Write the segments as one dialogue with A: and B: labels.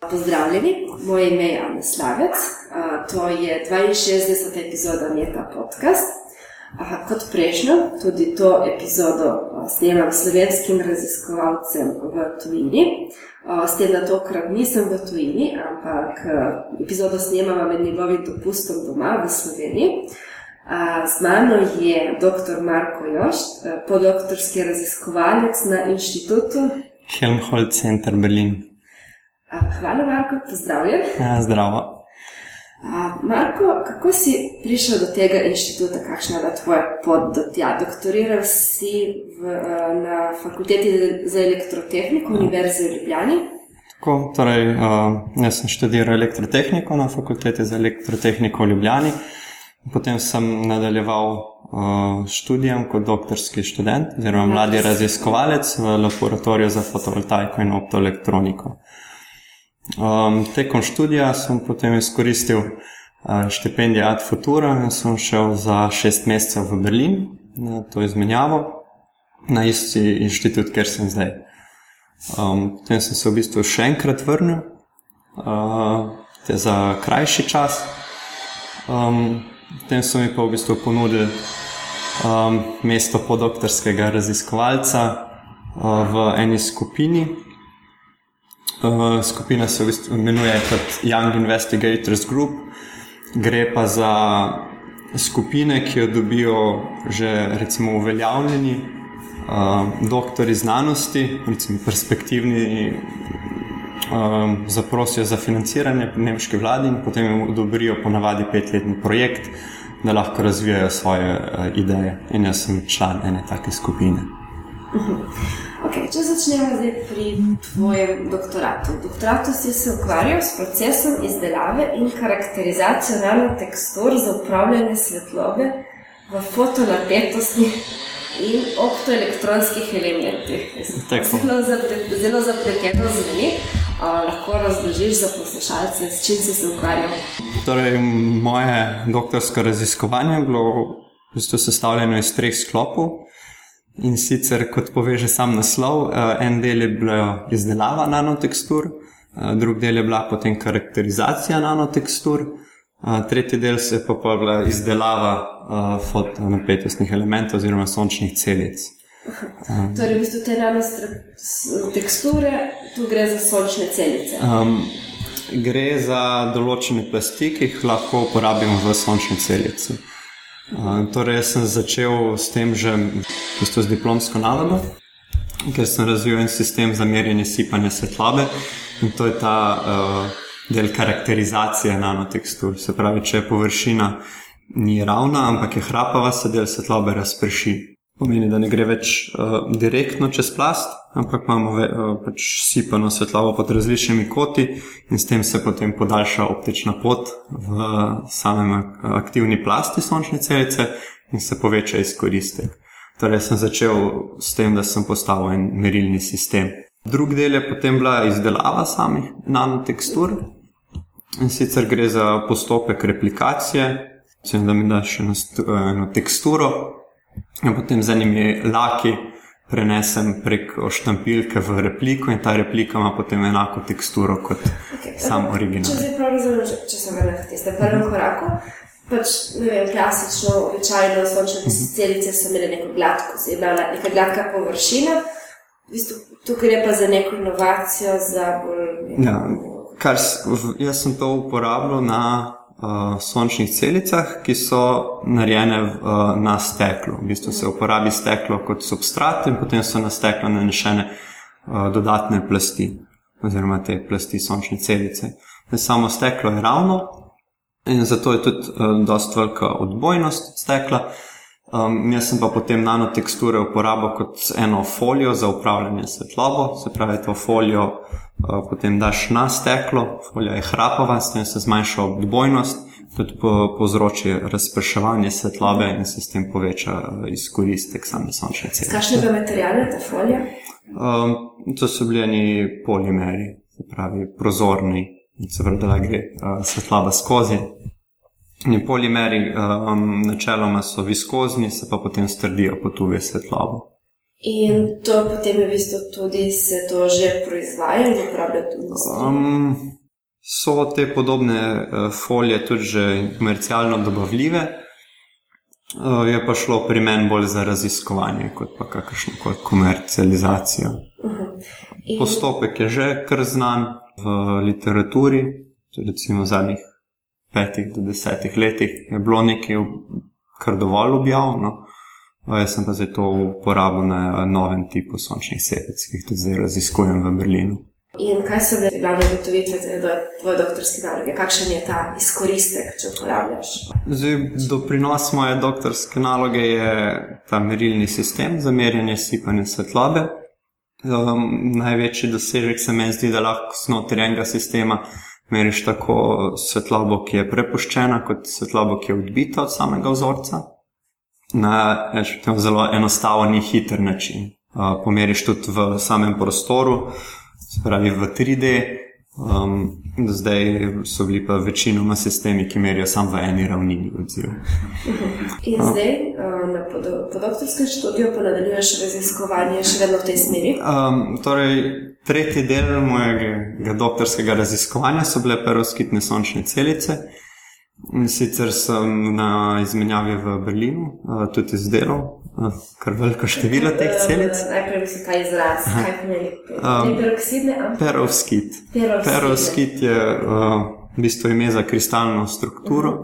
A: Pozdravljeni, moje ime je Ana Slavec, to je 62. epizoda Meta podcast. Kot prejšnjo, tudi to epizodo snemam s slovenskim raziskovalcem v tujini. S tem, da tokrat nisem v tujini, ampak epizodo snemam med njegovim dopustom doma v Sloveniji. Z mano je dr. Marko Još, podoktorski raziskovalec na inštitutu
B: Helmholtz Center Berlin.
A: Hvala, Marko, pozdravljen.
B: Ja, zdravo.
A: Marko, kako si prišel do tega inštituta, kakšna je tvoja pot do tja? Doktoriral si v, na fakulteti za elektrotehniko Univerze v Ljubljani.
B: Tako, torej, uh, jaz sem študiral elektrotehniko na fakulteti za elektrotehniko v Ljubljani. Potem sem nadaljeval uh, študijem kot doktorski študent, oziroma mladi raziskovalec v laboratoriju za fotovoltaiko in optoelektroniko. Um, tekom študija sem potem izkoristil uh, štipendijo Ad Futura in sem šel za šest mesecev v Berlin na to izmenjavo, na isti inštitut, kjer sem zdaj. Um, potem sem se v bistvu še enkrat vrnil, uh, za krajši čas. Um, potem so mi pa v bistvu ponudili um, mesto podoktorskega raziskovalca uh, v eni skupini. Uh, skupina se v bistvu imenuje kot Young Investigators Group, gre pa za skupine, ki jo dobijo že recimo uveljavljeni uh, doktori znanosti, recimo perspektivni. Um, zaprosijo za financiranje pri nemški vladi in potem jim odobrijo ponavadi petletni projekt, da lahko razvijajo svoje uh, ideje. In jaz sem član ene take skupine.
A: Okay, če začnemo zdaj pri tvojem doktoratu. Doktoratu si se ukvarjal s procesom izdelave in karakterizacijo nanotekstur za upravljanje svetlobe v fotonapetostnih in optoelektronskih elementih. Zelo, zelo zapleteno zveni. Lahko razložiš za poslušalce, s čim si se ukvarjal?
B: Torej, moje doktorsko raziskovanje je bilo v bistvu sestavljeno iz treh sklopov. In sicer, kot poveže sam naslov, en del je bila izdelava nanotekstur, drugi del je bila potem karakterizacija nanotekstur, tretji del se je pa pa bila izdelava fotonapetostnih elementov oziroma sončnih celic.
A: Torej, v bistvu te nanoteksture, tu gre za sončne celice.
B: Um, gre za določene plasti, ki jih lahko uporabimo v sončni celici. Torej, jaz sem začel s tem že v bistvu z diplomsko nalogo, ker sem razvil en sistem za merjenje sipanja svetlobe in to je ta uh, del karakterizacije nanotekstur. Se pravi, če je površina ni ravna, ampak je hrapava, se del svetlobe razprši. Pomeni, da ne gre več uh, direktno čez plast, ampak imamo ve, uh, pač sipano svetlobo pod različnimi koti in s tem se potem podaljša optična pot v samem aktivni plasti sončne celice in se poveča izkoristek. Torej, sem začel s tem, da sem postavil en merilni sistem. Drugi del je potem bila izdelava samih nanotekstur in sicer gre za postopek replikacije, da mi daš eno, eno teksturo. In potem z enimi laki prenesem prek štampilke v repliko, in ta replika ima potem enako teksturo kot okay, sam original.
A: Če prav razumem, če sem na tistem prvem uh -huh. koraku. Pač, ne vem, klasično, običajno sončne uh -huh. celice so imele neko gladko, zdaj neka gladka površina. V bistvu, tukaj je pa za neko inovacijo, za bolj.
B: Ja, kar, jaz sem to uporabljal na uh, sončnih celicah, ki so narejene uh, na steklu. V bistvu se uporabi steklo kot substrat in potem so na steklo nanešene uh, dodatne plasti, oziroma te plasti sončne celice. Ne samo steklo je ravno in zato je tudi uh, dosta velika odbojnost stekla. Um, jaz sem pa potem nanoteksture uporabil kot eno folijo za upravljanje svetlobo, se pravi, to folijo uh, potem daš na steklo, folija je hrapava, s tem se zmanjša odbojnost, tudi po, povzroči razprševanje svetlobe in se s tem poveča uh, izkoristek same sončne celice.
A: Kakšne pa materijale ta folija?
B: Um, to so bili polimeri, se pravi, prozorni, in se vrde, da gre uh, svetloba skozi. In polimeri, um, načeloma so viskozni, se pa potem strdijo pod UV svetlobo.
A: In to potem je v bistvu tudi se to že proizvaja in uporablja tudi svetu.
B: Um, so te podobne uh, folije tudi že komercialno dobavljive, uh, je pa šlo pri meni bolj za raziskovanje, kot pa kakršno koli komercializacijo.
A: Uh -huh. in,
B: Postopek je že kar znan v literaturi, tudi recimo zadnjih petih do desetih letih je bilo nekaj kar dovolj objavljeno. Uh, Jaz sem pa zdaj to uporabil na novem tipu sončnih celic, ki jih tudi zdaj raziskujem v Berlinu.
A: in kaj so bile glavne ugotovitve do- tvoje doktorske naloge? Kakšen je ta izkoristek, če uporabljaš?
B: Zdaj, doprinos moje doktorske naloge je ta merilni sistem za merjenje sipanja svetlobe. Um, največji dosežek se mi zdi, da lahko znotraj enega sistema meriš tako svetlobo, ki je prepuščena, kot svetlobo, ki je odbita od samega vzorca. Na zelo enostaven in hiter način. Uh, pomeriš tudi v samem prostoru, se pravi v 3D. Um, do zdaj so bili pa večinoma sistemi, ki merijo samo v eni ravnini odziv.
A: In zdaj uh, na podo- podoktorskem študiju pa nadaljuješ raziskovanje še vedno v tej smeri.
B: Um, torej, tretji del mojega doktorskega raziskovanja so bile perovskitne sončne celice. In sicer sem na izmenjavi v Berlinu uh, tudi izdelal uh, kar veliko število teh celic.
A: Uh, najprej mislim, ta izraz, kaj pomeni.
B: Um,
A: Ne peroksidne,
B: Perovskit.
A: perovskitne.
B: Perovskit je uh, v bistvu ime za kristalno strukturo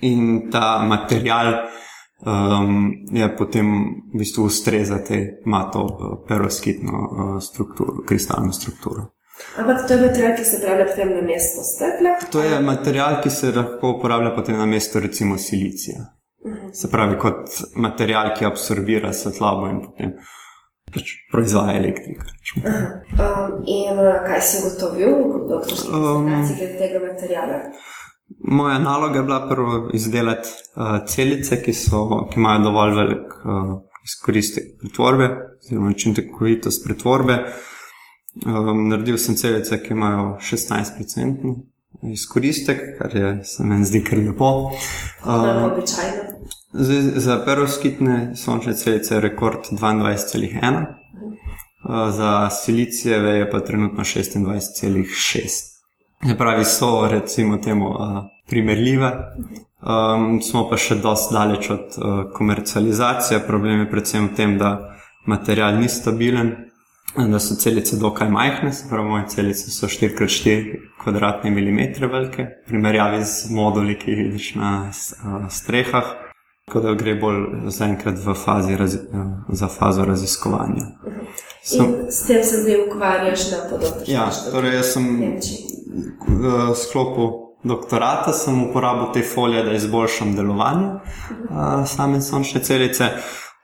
B: in ta material um, je potem v bistvu ustreza te, ima to uh, perovskitno uh, strukturo, kristalno strukturo.
A: Ampak to je material, ki se uporablja potem na mesto stekla.
B: To je material, ki se lahko uporablja potem na mesto recimo silicija. Se pravi, kot material, ki absorbira svetlobo in potem pač proizvaja elektriko.
A: Um, in uh, kaj si ugotovil v doktorski
B: Um,
A: glede tega materiala?
B: Moja naloga je bila prvo izdelati uh, celice, ki, so, ki imajo dovolj velik uh, izkoristek pretvorbe, oziroma učinkovitost pretvorbe. Um, naredil sem celice, ki imajo 16% izkoristek, kar je, se meni zdi kar lepo.
A: Uh,
B: zdaj, za perovskitne sončne celice je rekord 22,1, uh, za silicijeve je pa trenutno 26,6. Se pravi, so recimo temu uh, primerljive, um, smo pa še dosti daleč od uh, komercializacije. Problem je predvsem v tem, da material ni stabilen, da so celice dokaj majhne, se pravi, moje celice so 4x4 kvadratne milimetre velike, v primerjavi z moduli, ki jih vidiš na uh, strehah. Tako da gre bolj zaenkrat v fazi razi, uh, za fazo raziskovanja. Sem,
A: In s tem se zdaj ukvarjaš na podoktorskem
B: ja, torej jaz sem sklopu doktorata sem uporabil te folije, da izboljšam delovanje a, same sončne celice,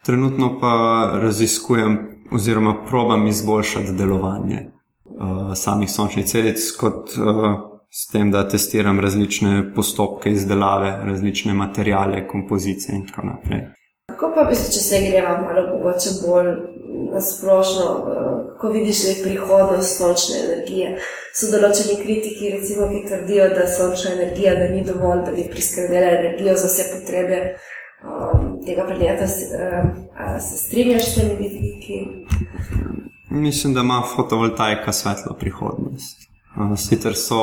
B: trenutno pa raziskujem oziroma probam izboljšati delovanje a, samih sončnih celic, kot s tem, da testiram različne postopke izdelave, različne materijale, kompozicije in tako naprej.
A: Kako pa bi se, če se greva malo mogoče bolj na splošno, eh, ko vidiš, da je prihodnost sončne energije? So določeni kritiki, recimo, ki trdijo, da sončna energija da ni dovolj, da bi priskrbela energijo za vse potrebe um, tega planeta. Um, se strinjaš s temi vidiki?
B: Mislim, da ima fotovoltaika svetlo prihodnost. Sicer so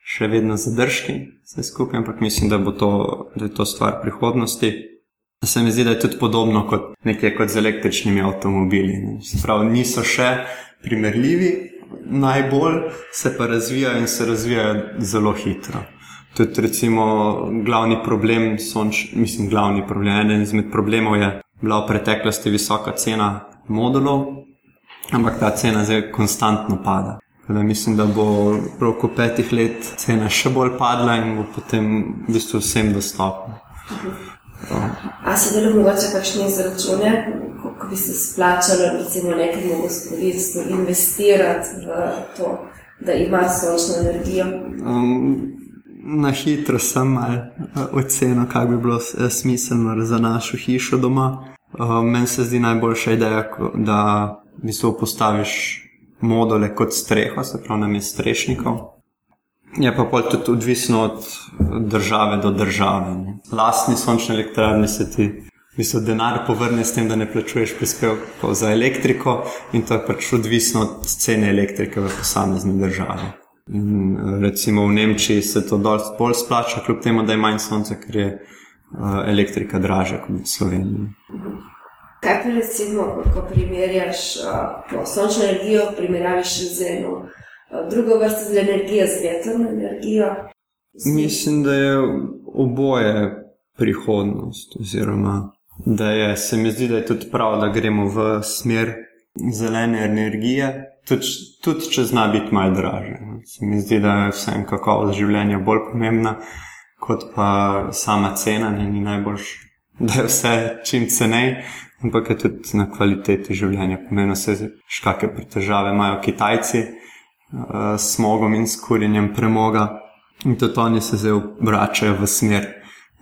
B: še vedno zadržki, vse skupaj, ampak mislim, da, to, da je to stvar prihodnosti. Se mi zdi, da je tudi podobno kot nekje kot z električnimi avtomobili. pravi, niso še primerljivi, najbolj se pa razvijajo in se razvijajo zelo hitro. Tudi, recimo, glavni problem, sonč, mislim, glavni problem, eden izmed problemov je bila v preteklosti visoka cena modulov, ampak ta cena zdaj konstantno pada. Da mislim, da bo v roku petih let cena še bolj padla in bo potem v bistvu vsem dostopna.
A: A si delal mogoče kakšne izračune, koliko bi se splačalo recimo nekemu gospodinstvu investirati v to, da ima sončno energijo?
B: Um, na hitro sem mal uh, ocenil, kako bi bilo eh, smiselno za našo hišo doma. Uh, meni se zdi najboljša ideja, da v bistvu postaviš module kot streho, se pravi, na strešnikov. Je pa pol tudi odvisno od države do države. Ne. Lastni sončne elektrarne se ti bistvu denar povrne s tem, da ne plačuješ prispevkov za elektriko, in to je pač odvisno od cene elektrike v posamezni državi. In recimo v Nemčiji se to bolj splača, kljub temu, da je manj sonca, ker je elektrika dražja kot v Sloveniji.
A: Kaj pa recimo, ko primerjaš uh, sončno energijo, primerjaviš z eno uh, drugo vrsto energije, z vetrno energijo?
B: Mislim, da je oboje prihodnost, oziroma da je, se mi zdi, da je tudi prav, da gremo v smer zelene energije, tudi, tudi če zna biti malo draže. Se mi zdi, da je vsem kakovost življenja bolj pomembna kot pa sama cena, ne, ni najboljš, da je vse čim cenej. Ampak je tudi na kvaliteti življenja, pomeni se, kakšne težave imajo Kitajci s smogom in s kurjenjem premoga. In tudi oni se zdaj obračajo v smer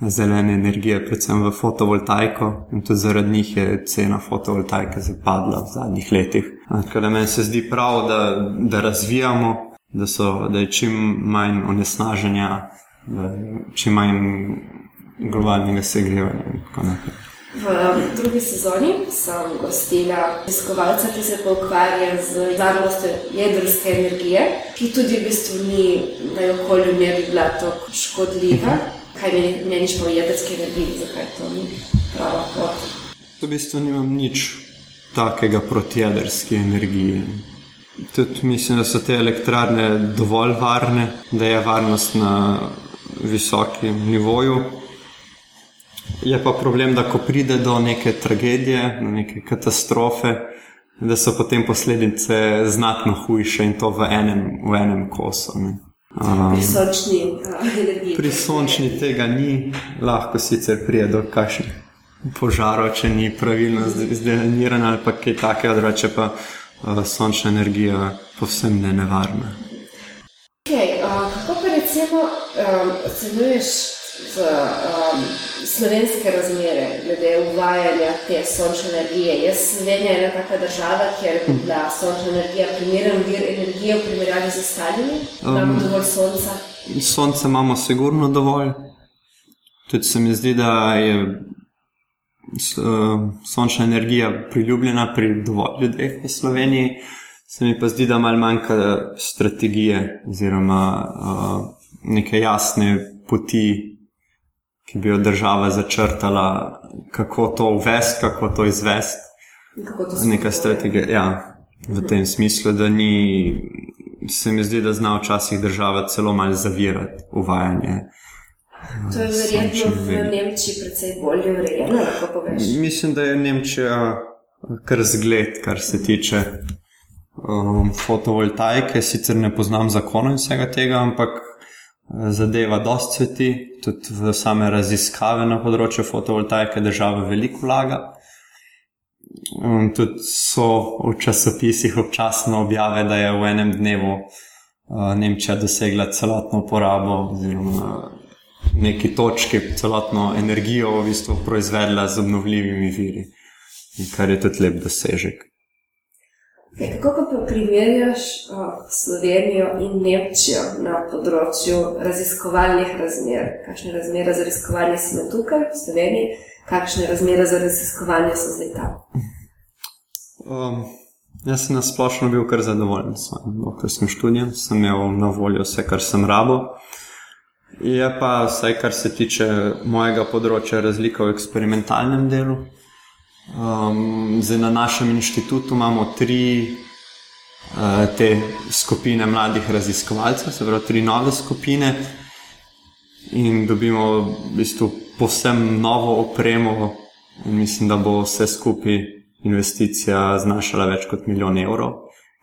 B: zelene energije, predvsem v fotovoltaiko, in tudi zaradi njih je cena fotovoltaike zapadla v zadnjih letih. Tako da meni se zdi prav, da, da razvijamo, da, so, da je čim manj onesnaženja, čim manj globalnega segrevanja.
A: V drugi sezoni sem gostila raziskovalca, ki se ukvarja z varnostjo jedrske energije, ki tudi v bistvu ni na okolju ne bi bila tako škodljiva. Kaj meniš po jedrski energiji, zakaj to ni prava pot?
B: V bistvu nimam nič takega proti jedrski energiji. Tudi mislim, da so te elektrarne dovolj varne, da je varnost na visokem nivoju. Je pa problem, da ko pride do neke tragedije, do neke katastrofe, da so potem posledice znatno hujše in to v enem, v enem kosu.
A: Um, pri sončni energiji.
B: Pri sončni tega ni, lahko sicer prije do kakšnih požarov, če ni pravilno izdelanirana ali pa kaj takega, drugače pa uh, sončna energija povsem ne nevarna.
A: Okay, uh, kako pa recimo um, ocenjuješ v um, slovenske razmere, glede uvajanja te sončne energije. Je Slovenija ena taka država, kjer je bila sončna energija primeren vir energije v primerjavi z ostalimi? Imamo um, dovolj sonca?
B: Sonce imamo sigurno dovolj. Tudi se mi zdi, da je uh, sončna energija priljubljena pri dovolj ljudeh v Sloveniji. Se mi pa zdi, da malo manjka strategije oziroma uh, neke jasne poti ki bi jo država začrtala, kako to uvesti, kako to izvesti. Neka strategija. Ja, v tem smislu, da ni, se mi zdi, da zna včasih država celo malo zavirati uvajanje.
A: To je verjetno v Nemčiji precej bolje urejeno, lahko poveš.
B: Mislim, da je Nemčija kar zgled, kar se tiče um, fotovoltaike. Sicer ne poznam zakona in vsega tega, ampak zadeva dosti cveti, tudi v same raziskave na področju fotovoltaike država veliko vlaga. Um, tudi so v časopisih občasno objave, da je v enem dnevu uh, Nemčija dosegla celotno porabo, oziroma neki točki celotno energijo v bistvu proizvedla z obnovljivimi viri, kar je tudi lep dosežek.
A: Kako pa primerjaš Slovenijo in Nemčijo na področju raziskovalnih razmer? Kakšne razmere za raziskovanje so tukaj v Sloveniji, kakšne razmere za raziskovanje so zdaj tam?
B: Um, jaz sem na splošno bil kar zadovoljen s svojim doktorskim študijem, sem imel na voljo vse, kar sem rabo. Je pa vse, kar se tiče mojega področja, razlika v eksperimentalnem delu. Um, zdaj na našem inštitutu imamo tri uh, te skupine mladih raziskovalcev, se pravi, tri nove skupine, in dobimo v bistvu povsem novo opremo. Mislim, da bo vse skupaj investicija znašala več kot milijon evrov,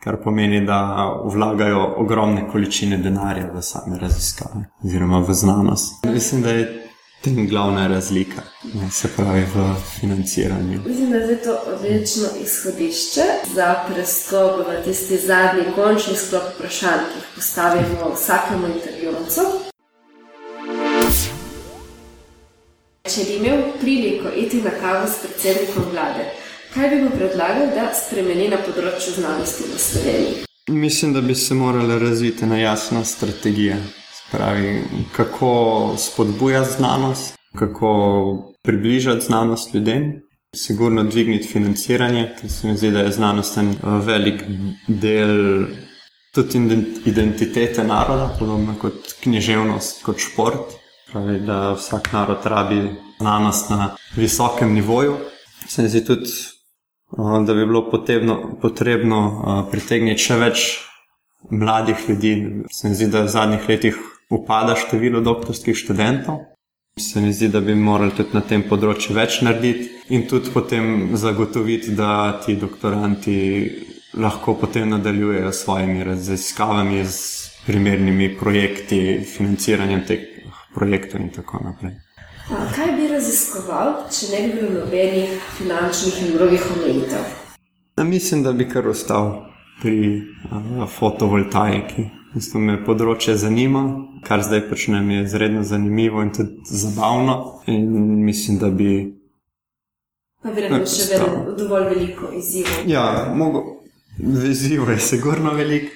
B: kar pomeni, da vlagajo ogromne količine denarja v same raziskave oziroma v znanost. Mislim, da je tem glavna razlika, ne, se pravi v financiranju.
A: Mislim, da je to odlično izhodišče za prestop v tisti zadnji, končni sklop vprašanj, ki jih postavimo vsakemu intervjuvancu. Če bi imel priliko iti na kavo s predsednikom vlade, kaj bi mu predlagal, da spremeni na področju znanosti v Sloveniji?
B: Mislim, da bi se morala razviti na jasna strategija pravi, kako spodbuja znanost, kako približati znanost ljudem, sigurno dvigniti financiranje, ker se mi zdi, da je znanost en uh, velik del tudi identitete naroda, podobno kot književnost, kot šport. Pravi, da vsak narod rabi znanost na visokem nivoju. Se mi zdi tudi, uh, da bi bilo potrebno, potrebno uh, pritegniti še več mladih ljudi. Se mi zdi, da v zadnjih letih upada število doktorskih študentov. Se mi zdi, da bi morali tudi na tem področju več narediti in tudi potem zagotoviti, da ti doktoranti lahko potem nadaljujejo s svojimi raziskavami, s primernimi projekti, financiranjem teh projektov in tako naprej.
A: A kaj bi raziskoval, če ne bi bilo nobenih finančnih in drugih omejitev?
B: Mislim, da bi kar ostal pri uh, fotovoltaiki. Mislim, me področje zanima, kar zdaj počnem, je izredno zanimivo in tudi zabavno. In mislim, da bi.
A: Pa verjetno še vedno dovolj veliko izzivov.
B: Ja, mogo, izzivov je sigurno veliko.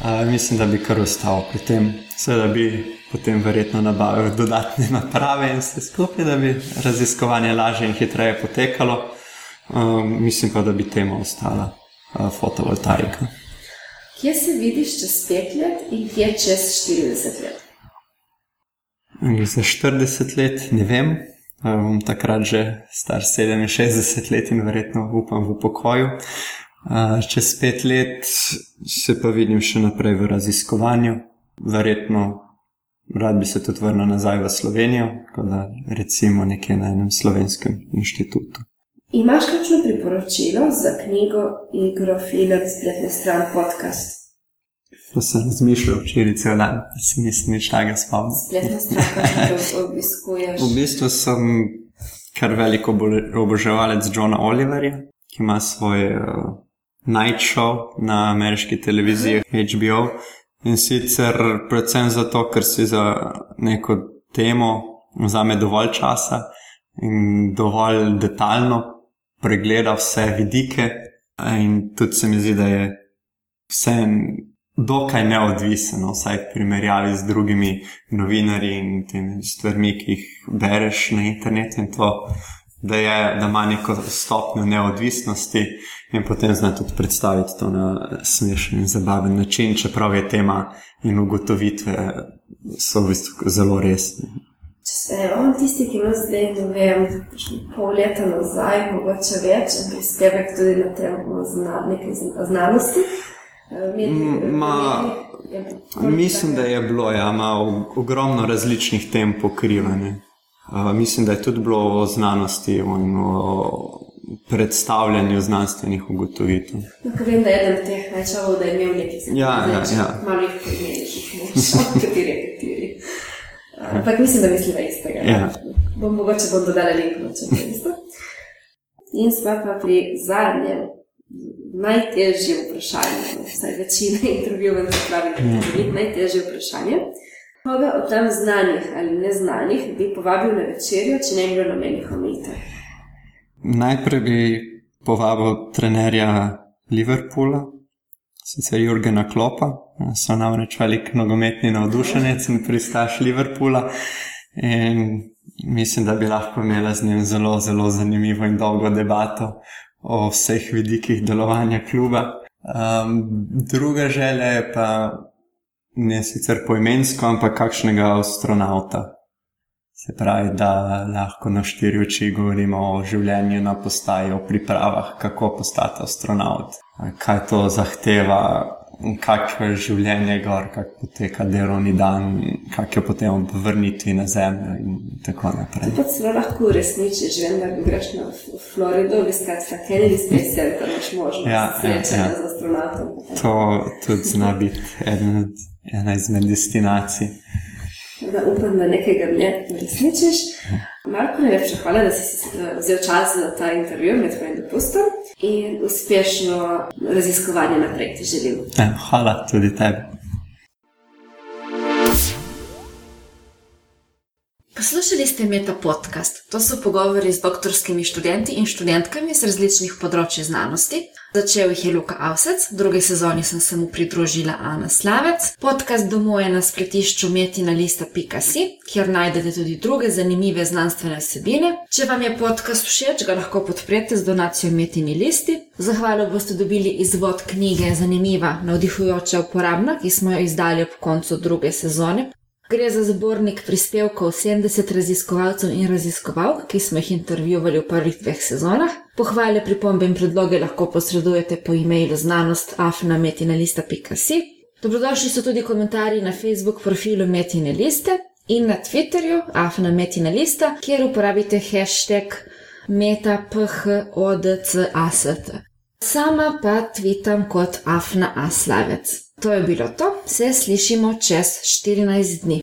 B: Uh, mislim, da bi kar ostal pri tem. Seveda bi potem verjetno nabavil dodatne naprave in vse skupaj, da bi raziskovanje lažje in hitreje potekalo. Uh, mislim pa, da bi tema ostala fotovoltaika.
A: Kje se vidiš čez pet let in kje čez 40 let?
B: Za 40 let ne vem, bom takrat že star 67 let in verjetno upam v pokoju. Čez pet let se pa vidim še naprej v raziskovanju, verjetno rad bi se tudi vrnil nazaj v Slovenijo, kot da recimo nekje na enem slovenskem inštitutu.
A: Imaš kakšno priporočilo za knjigo Igro Filer, spletne stran podcast?
B: To sem razmišljal včeraj cel dan, da se nisem nič tega spomnil.
A: Spletna stran, ki obiskuješ.
B: V bistvu sem kar veliko oboževalec Johna Oliverja, ki ima svoj uh, night show na ameriški televiziji HBO. In sicer predvsem zato, ker si za neko temo vzame dovolj časa in dovolj detaljno pregleda vse vidike, in tudi se mi zdi, da je vse dokaj neodvisen, no, vsaj v primerjavi z drugimi novinarji in temi stvarmi, ki jih bereš na internetu. In to, da, je, da ima neko stopnjo neodvisnosti in potem zna tudi predstaviti to na smešen in zabaven način, čeprav je tema in ugotovitve so v bistvu zelo resne.
A: Če se on tisti, ki nas zdaj, ne vem, pol leta nazaj, mogoče več, prispevek tudi na temo zna, nekaj znanosti.
B: Ma, mislim, da je bilo, ja, ima ogromno različnih tem pokrivanja. Uh, mislim, da je tudi bilo o znanosti in o predstavljanju znanstvenih ugotovitev.
A: No, vem, da je eden od teh najčavov, da je imel nekaj
B: zanimivih. Ja, ja, ja.
A: Malo jih pomeni, jih moraš, kateri, kateri. Ampak mislim, da misliva istega. Ja. Bom mogoče bom dodala link, če to isto. In sva pa pri zadnjem, najtežjem vprašanju, vsaj večina intervjujev pravi, da je to najtežje vprašanje. Koga od tam znanih ali neznanih bi povabil na večerjo, če ne bi bilo namenih omejitev?
B: Najprej bi povabil trenerja Liverpoola, sicer Jurgena Klopa, so namreč velik nogometni navdušenec in pristaš Liverpoola. In mislim, da bi lahko imela z njim zelo, zelo zanimivo in dolgo debato o vseh vidikih delovanja kluba. Um, druga želja je pa ne sicer poimensko, ampak kakšnega astronauta. Se pravi, da lahko na štiri oči govorimo o življenju na postaji, o pripravah, kako postati astronaut, kaj to zahteva, kakšno je življenje gor, kako poteka delovni dan, kako je potem vrniti na zemljo in tako naprej.
A: To se lahko uresniči, že vem, da greš na Florido, viskati na Kennedy Space Center, imaš možnost ja, ja srečanja ja, ja. z astronautom.
B: To tudi zna biti ena izmed destinacij.
A: Da upam, da nekega dne uresničiš. Marko, najlepša hvala, da si vzel čas za ta intervju med tvojim dopustom in uspešno raziskovanje naprej ti želim.
B: Ja, hvala tudi tebi.
C: Poslušali ste Meta podcast. To so pogovori z doktorskimi študenti in študentkami z različnih področji znanosti. Začel jih je Luka Avsec, v drugi sezoni sem se mu pridružila Ana Slavec. Podcast domuje na spletišču metina.lista.si, kjer najdete tudi druge zanimive znanstvene vsebine. Če vam je podcast všeč, ga lahko podprete z donacijo Metini listi. Zahvalo boste dobili izvod knjige Zanimiva, navdihujoča uporabna, ki smo jo izdali ob koncu druge sezone. Gre za zbornik prispevkov 70 raziskovalcev in raziskovalk, ki smo jih intervjuvali v prvih dveh sezonah. Pohvale, pripombe in predloge lahko posredujete po e-mailu znanost afnametinalista.si. Dobrodošli so tudi komentarji na Facebook profilu Metine liste in na Twitterju afnametinalista, kjer uporabite hashtag metaphodcast. Sama pa tvitam kot afnaaslavec. To je bilo to, se slišimo čez 14 dni.